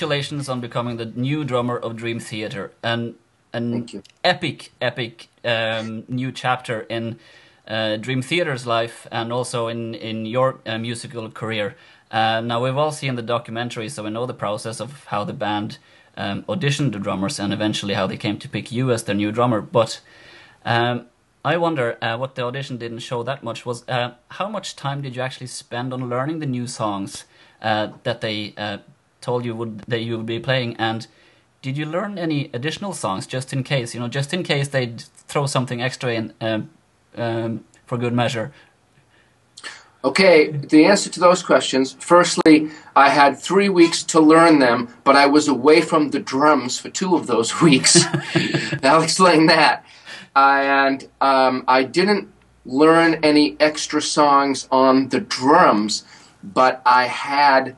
congratulations on becoming the new drummer of Dream Theater, and an epic, epic um, new chapter in uh, Dream Theater's life and also in in your uh, musical career. Uh, now we've all seen the documentary, so we know the process of how the band um, auditioned the drummers and eventually how they came to pick you as their new drummer. But um, I wonder uh, what the audition didn't show that much was uh, how much time did you actually spend on learning the new songs uh, that they uh, told you would that you would be playing, and did you learn any additional songs just in case? You know, just in case they'd throw something extra in um, um, for good measure. Okay, the answer to those questions. Firstly, I had three weeks to learn them, but I was away from the drums for two of those weeks. I'll explain that. and um, I didn't learn any extra songs on the drums, but I had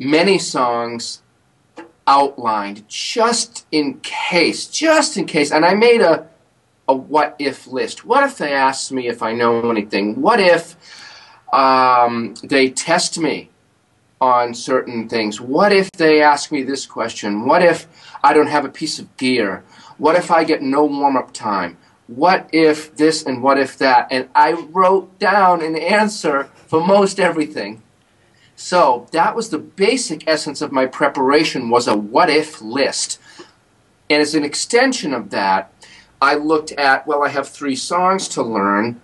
many songs outlined just in case, just in case. And I made a, a what if list. What if they ask me if I know anything? What if um, they test me on certain things? What if they ask me this question? What if I don't have a piece of gear? What if I get no warm up time? What if this and what if that? And I wrote down an answer for most everything. So that was the basic essence of my preparation was a what if list. And as an extension of that, I looked at, well, I have three songs to learn.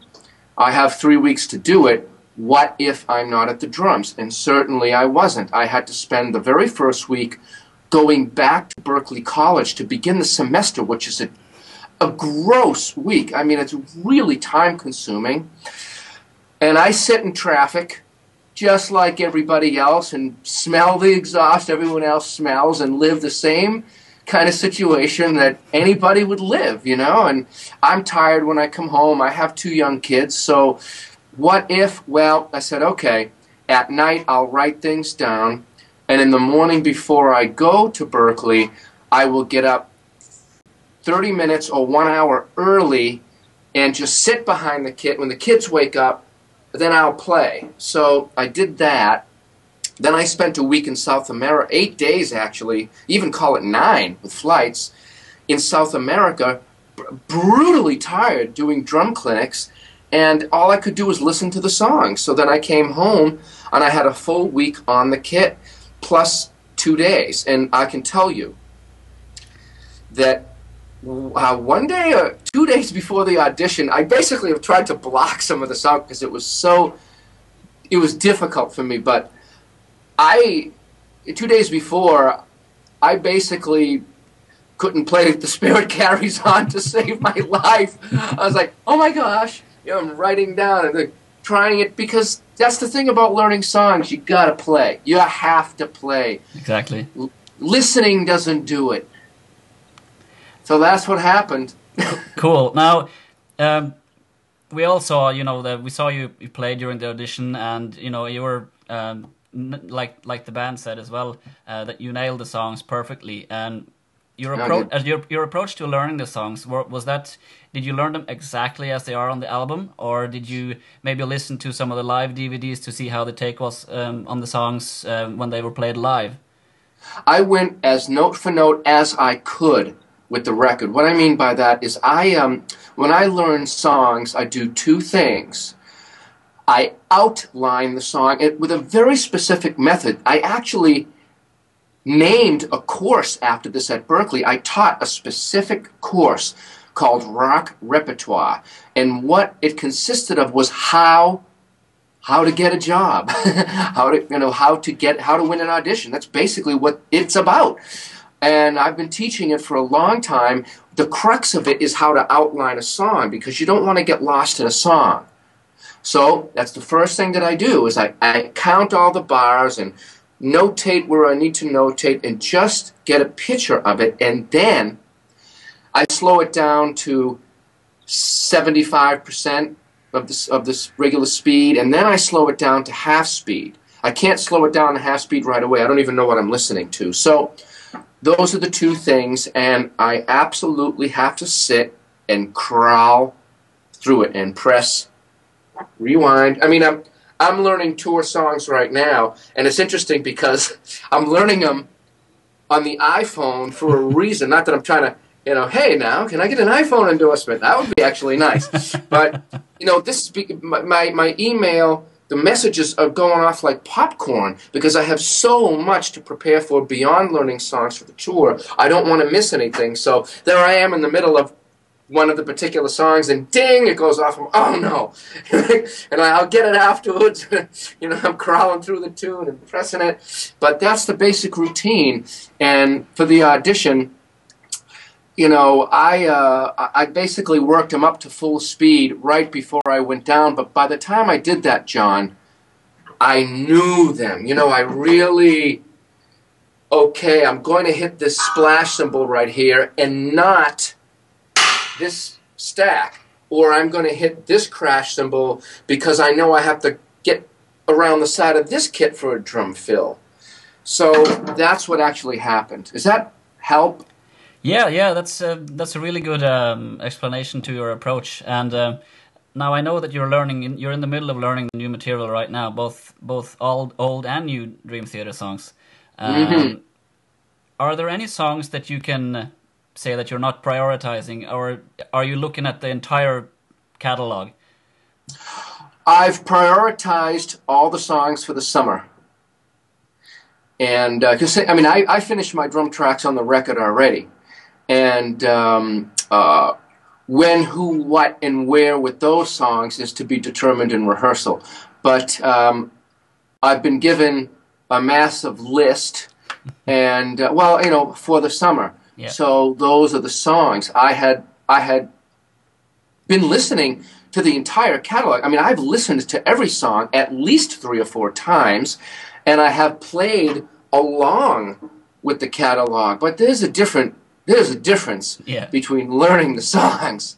I have three weeks to do it what if I'm not at the drums? And certainly I wasn't. I had to spend the very first week going back to Berklee College to begin the semester, which is a, a gross week. I mean, it's really time consuming. And I sit in traffic just like everybody else and smell the exhaust everyone else smells and live the same kind of situation that anybody would live, you know. And I'm tired when I come home. I have two young kids, so what if? Well, I said, okay, at night I'll write things down, and in the morning before I go to Berklee, I will get up 30 minutes or one hour early and just sit behind the kid. When the kids wake up, then I'll play. So I did that. Then I spent a week in South America, eight days actually, even call it nine with flights, in South America, brutally tired doing drum clinics and all I could do was listen to the songs. So then I came home and I had a full week on the kit plus two days. And I can tell you that uh, one day or uh, two days before the audition, I basically have tried to block some of the songs because it was so, it was difficult for me. But I, two days before, I basically couldn't play The Spirit Carries On to save my life. I was like, oh my gosh, you know, I'm writing down and trying it because that's the thing about learning songs. You gotta play. You have to play. Exactly. L- listening doesn't do it. So that's what happened. cool. Now, um, we all saw, you know, that we saw you, you play during the audition, and you know, you were um, like like the band said as well uh, that you nailed the songs perfectly. And your approach, uh, your your approach to learning the songs was that did you learn them exactly as they are on the album, or did you maybe listen to some of the live DVDs to see how the take was um, on the songs um, when they were played live? I went as note for note as I could with the record. What I mean by that is, I um, when I learn songs, I do two things. I outline the song with a very specific method. I actually named a course after this at Berklee. I taught a specific course called Rock Repertoire. And what it consisted of was how how to get a job, how to you know how to get how to win an audition. That's basically what it's about. And I've been teaching it for a long time. The crux of it is how to outline a song because you don't want to get lost in a song. So that's the first thing that I do is I, I count all the bars and notate where I need to notate and just get a picture of it and then I slow it down to 75% of this of this regular speed, and then I slow it down to half speed. I can't slow it down to half speed right away. I don't even know what I'm listening to. So those are the two things, and I absolutely have to sit and crawl through it and press rewind. I mean, I'm I'm learning tour songs right now, and it's interesting because I'm learning them on the iPhone for a reason. Not that I'm trying to, you know, hey, now can I get an iPhone endorsement? That would be actually nice. but you know, this my my, my email. The messages are going off like popcorn because I have so much to prepare for beyond learning songs for the tour. I don't want to miss anything. So there I am in the middle of one of the particular songs, and ding, it goes off. oh no! and I'll get it afterwards. you know, I'm crawling through the tune and pressing it. But that's the basic routine. And for the audition, you know, I uh, I basically worked them up to full speed right before I went down. But by the time I did that, John, I knew them. You know, I really okay. I'm going to hit this splash cymbal right here, and not this stack, or I'm going to hit this crash cymbal because I know I have to get around the side of this kit for a drum fill. So that's what actually happened. Does that help? Yeah, yeah, that's uh, that's a really good um, explanation to your approach. And uh, now I know that you're learning. You're in the middle of learning new material right now, both both old old and new Dream Theater songs. Um, mm-hmm. Are there any songs that you can say that you're not prioritizing, or are you looking at the entire catalog? I've prioritized all the songs for the summer. And uh, I mean, I, I, finished my drum tracks on the record already, and um, uh, when, who, what, and where with those songs is to be determined in rehearsal. But um, I've been given a massive list, and uh, well, you know, for the summer. Yeah. So those are the songs I had. I had been listening to the entire catalog. I mean, I've listened to every song at least three or four times, and I have played along with the catalog. But there's a different there's a difference yeah. between learning the songs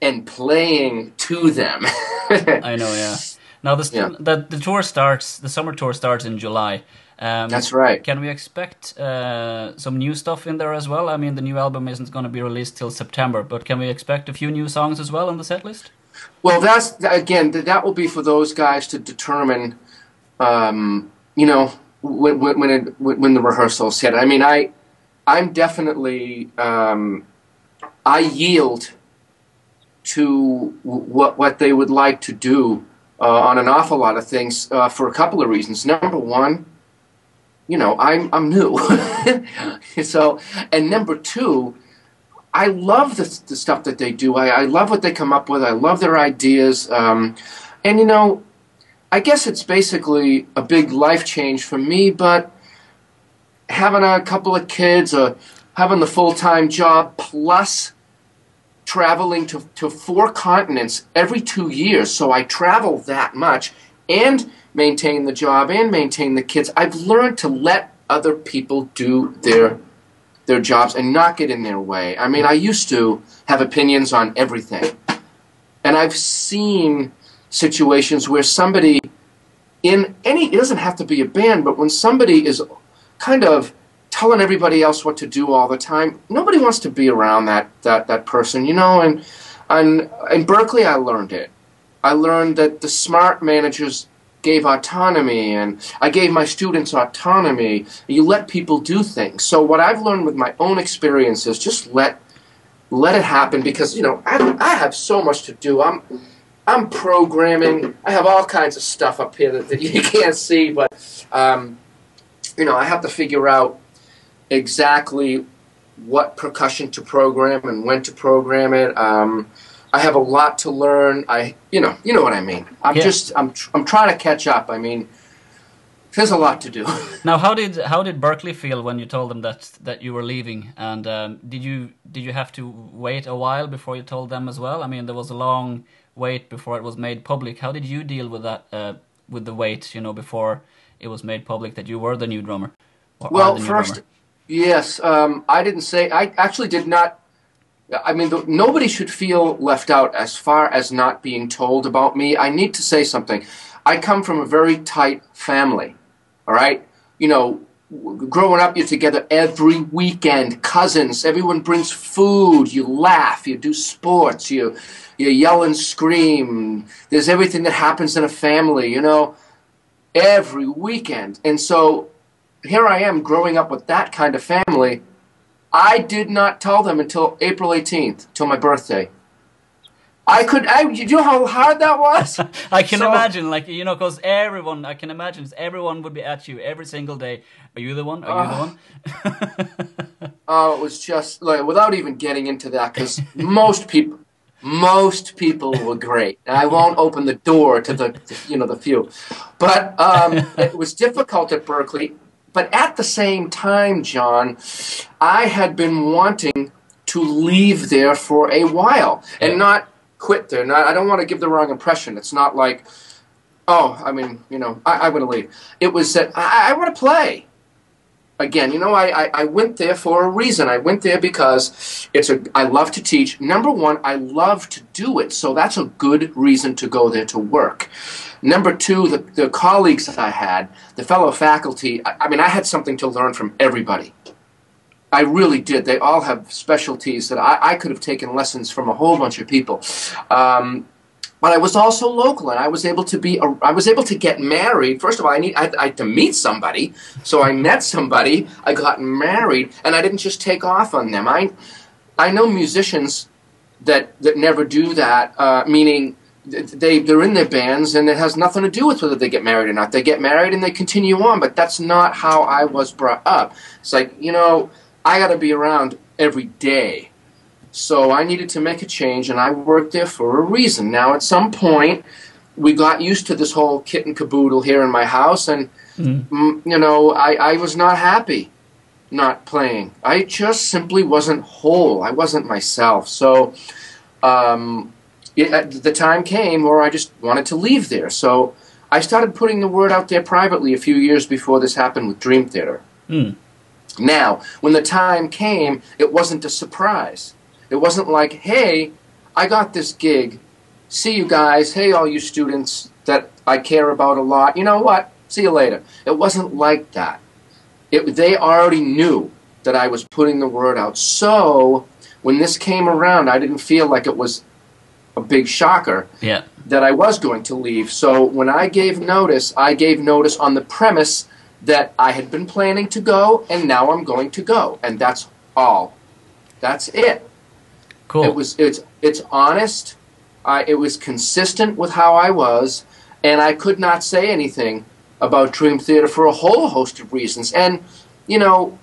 and playing to them. I know, yeah. Now the, yeah. the the tour starts. The summer tour starts in July. Um, That's right. Can we expect uh, some new stuff in there as well? I mean, the new album isn't going to be released till September, but can we expect a few new songs as well on the set list? Well, that's again that will be for those guys to determine. Um, you know, when when it, when the rehearsals hit. I mean, I I'm definitely um, I yield to what what they would like to do uh, on an awful lot of things uh, for a couple of reasons. Number one you know, I'm I'm new. so, and number two, I love the, the stuff that they do. I, I love what they come up with. I love their ideas. Um, and you know, I guess it's basically a big life change for me. But having a couple of kids, or having the full time job, plus traveling to, to four continents every two years, so I travel that much, and maintain the job and maintain the kids. I've learned to let other people do their their jobs and not get in their way. I mean, I used to have opinions on everything. And I've seen situations where somebody in any it doesn't have to be a band, but when somebody is kind of telling everybody else what to do all the time, nobody wants to be around that that that person, you know, and and in Berklee I learned it. I learned that the smart managers gave autonomy and I gave my students autonomy. You let people do things. So what I've learned with my own experience is just let let it happen because you know I, I have so much to do. I'm I'm programming. I have all kinds of stuff up here that, that you can't see, but um, you know I have to figure out exactly what percussion to program and when to program it. Um, I have a lot to learn. I, you know, you know what I mean. I'm yeah. just, I'm, I'm trying to catch up. I mean, there's a lot to do. now, how did how did Berklee feel when you told them that that you were leaving? And um, did you did you have to wait a while before you told them as well? I mean, there was a long wait before it was made public. How did you deal with that? Uh, with the wait, you know, before it was made public that you were the new drummer. Well, first, drummer? yes, um, I didn't say. I actually did not I mean, the, nobody should feel left out as far as not being told about me. I need to say something. I come from a very tight family, all right? You know, growing up, you're together every weekend, cousins, everyone brings food, you laugh, you do sports, you, you yell and scream. There's everything that happens in a family, you know, every weekend. And so here I am growing up with that kind of family. I did not tell them until April 18th, till my birthday. I could. I, you know how hard that was. I can so, imagine, like you know, because everyone. I can imagine everyone would be at you every single day. Are you the one? Are you uh, the one? oh, it was just like without even getting into that, because most people, most people were great. And I won't open the door to the, you know, the few, but um, it was difficult at Berklee. But at the same time, John, I had been wanting to leave there for a while and not quit there. Now, I don't want to give the wrong impression. It's not like, oh, I mean, you know, I, I want to leave. It was that I, I want to play. Again, you know, I, I, I went there for a reason. I went there because it's a I love to teach. Number one, I love to do it, so that's a good reason to go there to work. Number two, the, the colleagues that I had, the fellow faculty, I, I mean, I had something to learn from everybody. I really did. They all have specialties that I, I could have taken lessons from a whole bunch of people. Um, but I was also local, and I was able to be. A, I was able to get married. First of all, I need I, I had to meet somebody, so I met somebody. I got married, and I didn't just take off on them. I I know musicians that that never do that. Uh, meaning they they're in their bands and it has nothing to do with whether they get married or not. They get married and they continue on, but that's not how I was brought up. It's like you know I got to be around every day. So I needed to make a change, and I worked there for a reason. Now, at some point, we got used to this whole kit and caboodle here in my house, and mm. you know, I, I was not happy not playing. I just simply wasn't whole. I wasn't myself. So um, it, the time came where I just wanted to leave there. So I started putting the word out there privately a few years before this happened with Dream Theater. Mm. Now, when the time came, it wasn't a surprise. It wasn't like, hey, I got this gig. See you guys. Hey, all you students that I care about a lot. You know what? See you later. It wasn't like that. It, they already knew that I was putting the word out. So when this came around, I didn't feel like it was a big shocker yeah. that I was going to leave. So when I gave notice, I gave notice on the premise that I had been planning to go, and now I'm going to go, and that's all. That's it. Cool. It was it's it's honest. I, it was consistent with how I was, and I could not say anything about Dream Theater for a whole host of reasons. And you know,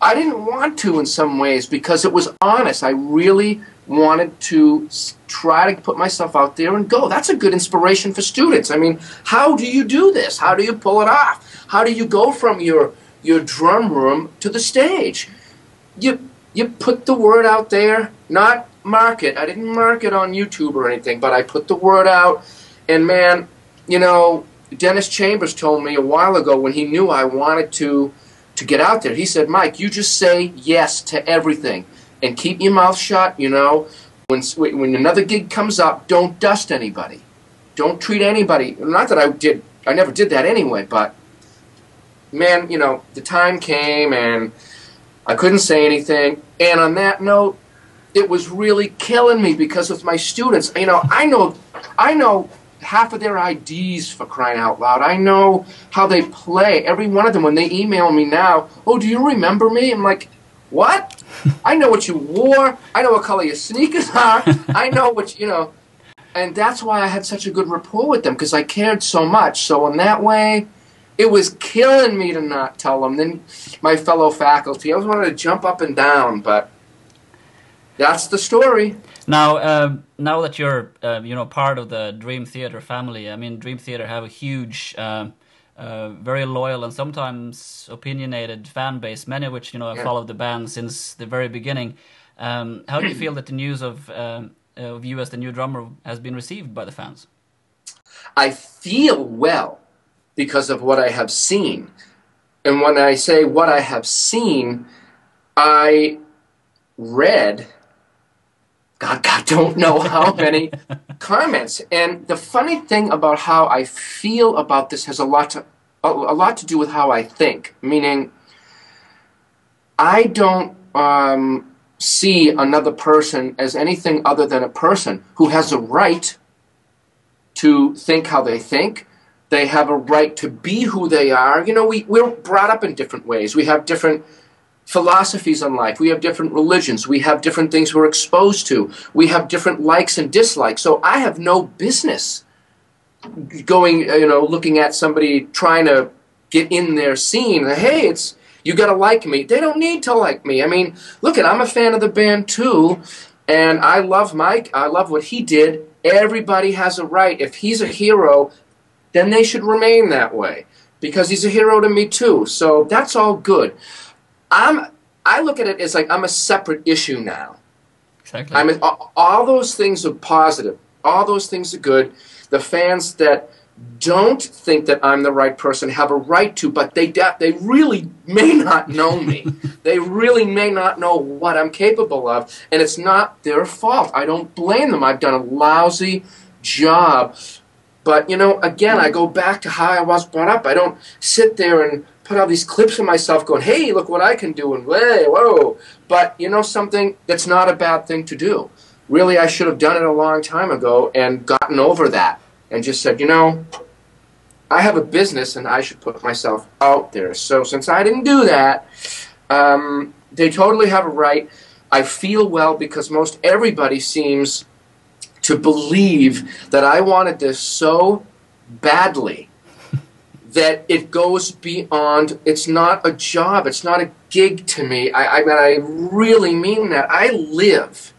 I didn't want to in some ways because it was honest. I really wanted to try to put myself out there and go. That's a good inspiration for students. I mean, how do you do this? How do you pull it off? How do you go from your your drum room to the stage? You you put the word out there, not market. I didn't market on YouTube or anything, but I put the word out and man, you know, Dennis Chambers told me a while ago when he knew I wanted to to get out there. He said, "Mike, you just say yes to everything." and keep your mouth shut. You know, when when another gig comes up, don't dust anybody. Don't treat anybody. Not that I did. I never did that anyway. But man, you know, the time came and I couldn't say anything. And on that note, it was really killing me because with my students. You know, I know, I know half of their IDs for crying out loud. I know how they play. Every one of them, when they email me now, oh, do you remember me? I'm like, what? I know what you wore. I know what color your sneakers are. I know what you know, and that's why I had such a good rapport with them because I cared so much. So in that way, it was killing me to not tell them. Then my fellow faculty, I was wanting to jump up and down, but that's the story. Now, uh, now that you're, uh, you know, part of the Dream Theater family, I mean, Dream Theater have a huge. Uh, uh, very loyal and sometimes opinionated fan base, many of which you know have yeah. followed the band since the very beginning. Um, how do you feel that the news of, um, of you as the new drummer has been received by the fans? I feel well because of what I have seen. And when I say what I have seen, I read, God, God, don't know how many comments. And the funny thing about how I feel about this has a lot to a, a lot to do with how I think. Meaning, I don't um, see another person as anything other than a person who has a right to think how they think, They have a right to be who they are. You know, we, we're brought up in different ways. We have different philosophies on life. We have different religions. We have different things we're exposed to. We have different likes and dislikes. So I have no business going, uh, you know, looking at somebody trying to get in their scene. Hey, it's you got to like me. They don't need to like me. I mean, look at I'm a fan of the band too, and I love Mike. I love what he did. Everybody has a right. If he's a hero, then they should remain that way because he's a hero to me too. So that's all good. I'm I look at it as like I'm a separate issue now. Exactly. I mean, all those things are positive. All those things are good. The fans that don't think that I'm the right person have a right to, but they they really may not know me. they really may not know what I'm capable of, and it's not their fault. I don't blame them. I've done a lousy job. But you know, again, I go back to how I was brought up. I don't sit there and put all these clips of myself going, "Hey, look what I can do," and "Hey, whoa!" But you know something? That's not a bad thing to do. Really, I should have done it a long time ago and gotten over that and just said, you know, I have a business and I should put myself out there. So since I didn't do that, um, they totally have a right. I feel well because most everybody seems to believe that I wanted this so badly that it goes beyond. It's not a job. It's not a gig to me. I, I, I really mean that. I live.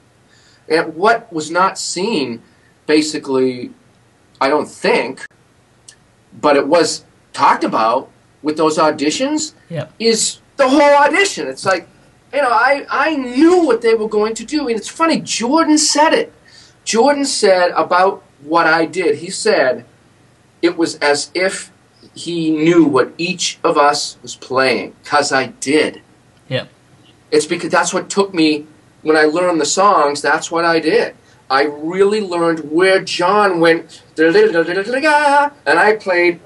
And what was not seen, basically, I don't think, but it was talked about with those auditions, yeah. is the whole audition. It's like, you know, I, I knew what they were going to do. And it's funny, Jordan said it. Jordan said about what I did, he said it was as if he knew what each of us was playing, because I did. Yeah. It's because that's what took me, when I learned the songs, that's what I did. I really learned where John went, and I played,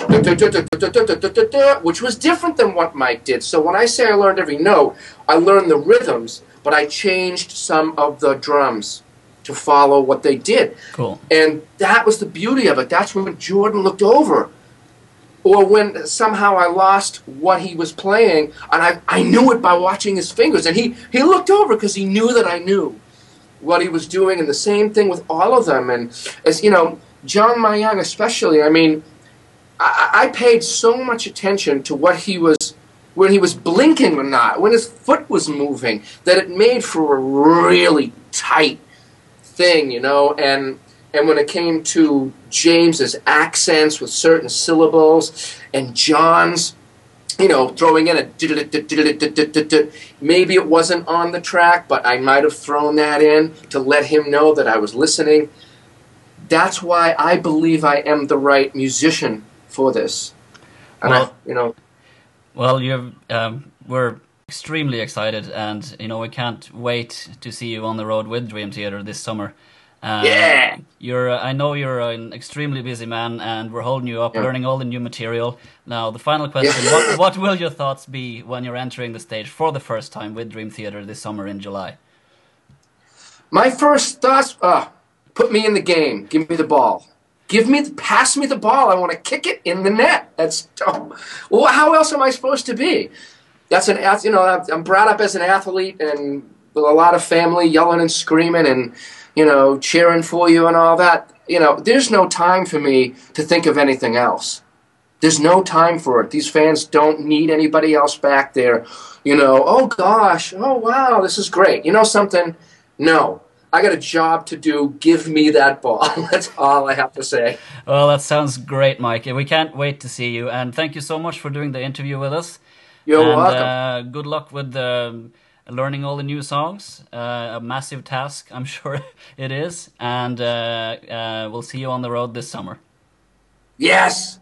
which was different than what Mike did. So when I say I learned every note, I learned the rhythms, but I changed some of the drums to follow what they did. Cool. And that was the beauty of it. That's when Jordan looked over. Or when somehow I lost what he was playing, and I, I knew it by watching his fingers. And he, he looked over because he knew that I knew what he was doing, and the same thing with all of them. And as you know, John Myung especially. I mean, I, I paid so much attention to what he was when he was blinking or not, when his foot was moving, that it made for a really tight thing, you know. And and when it came to James's accents with certain syllables and John's you know, throwing in a maybe it wasn't on the track, but I might have thrown that in to let him know that I was listening. That's why I believe I am the right musician for this. And well, I, you know, well, you um, we're extremely excited, and you know we can't wait to see you on the road with Dream Theater this summer. Uh, yeah. You're. Uh, I know you're an extremely busy man, and we're holding you up, yeah. learning all the new material. Now, the final question: yeah. what, what will your thoughts be when you're entering the stage for the first time with Dream Theater this summer in July? My first thoughts: uh, put me in the game. Give me the ball. Give me, the, pass me the ball. I want to kick it in the net. That's oh, well. How else am I supposed to be? That's an you know. I'm brought up as an athlete and with a lot of family yelling and screaming and you know, cheering for you and all that. You know, there's no time for me to think of anything else. There's no time for it. These fans don't need anybody else back there. You know, oh gosh, oh wow, this is great. You know something? No. I got a job to do. Give me that ball. That's all I have to say. Well, that sounds great, Mike. We can't wait to see you. And thank you so much for doing the interview with us. You're and, welcome. Uh, good luck with the learning all the new songs. Uh, a massive task, I'm sure it is. And uh, uh, we'll see you on the road this summer. Yes!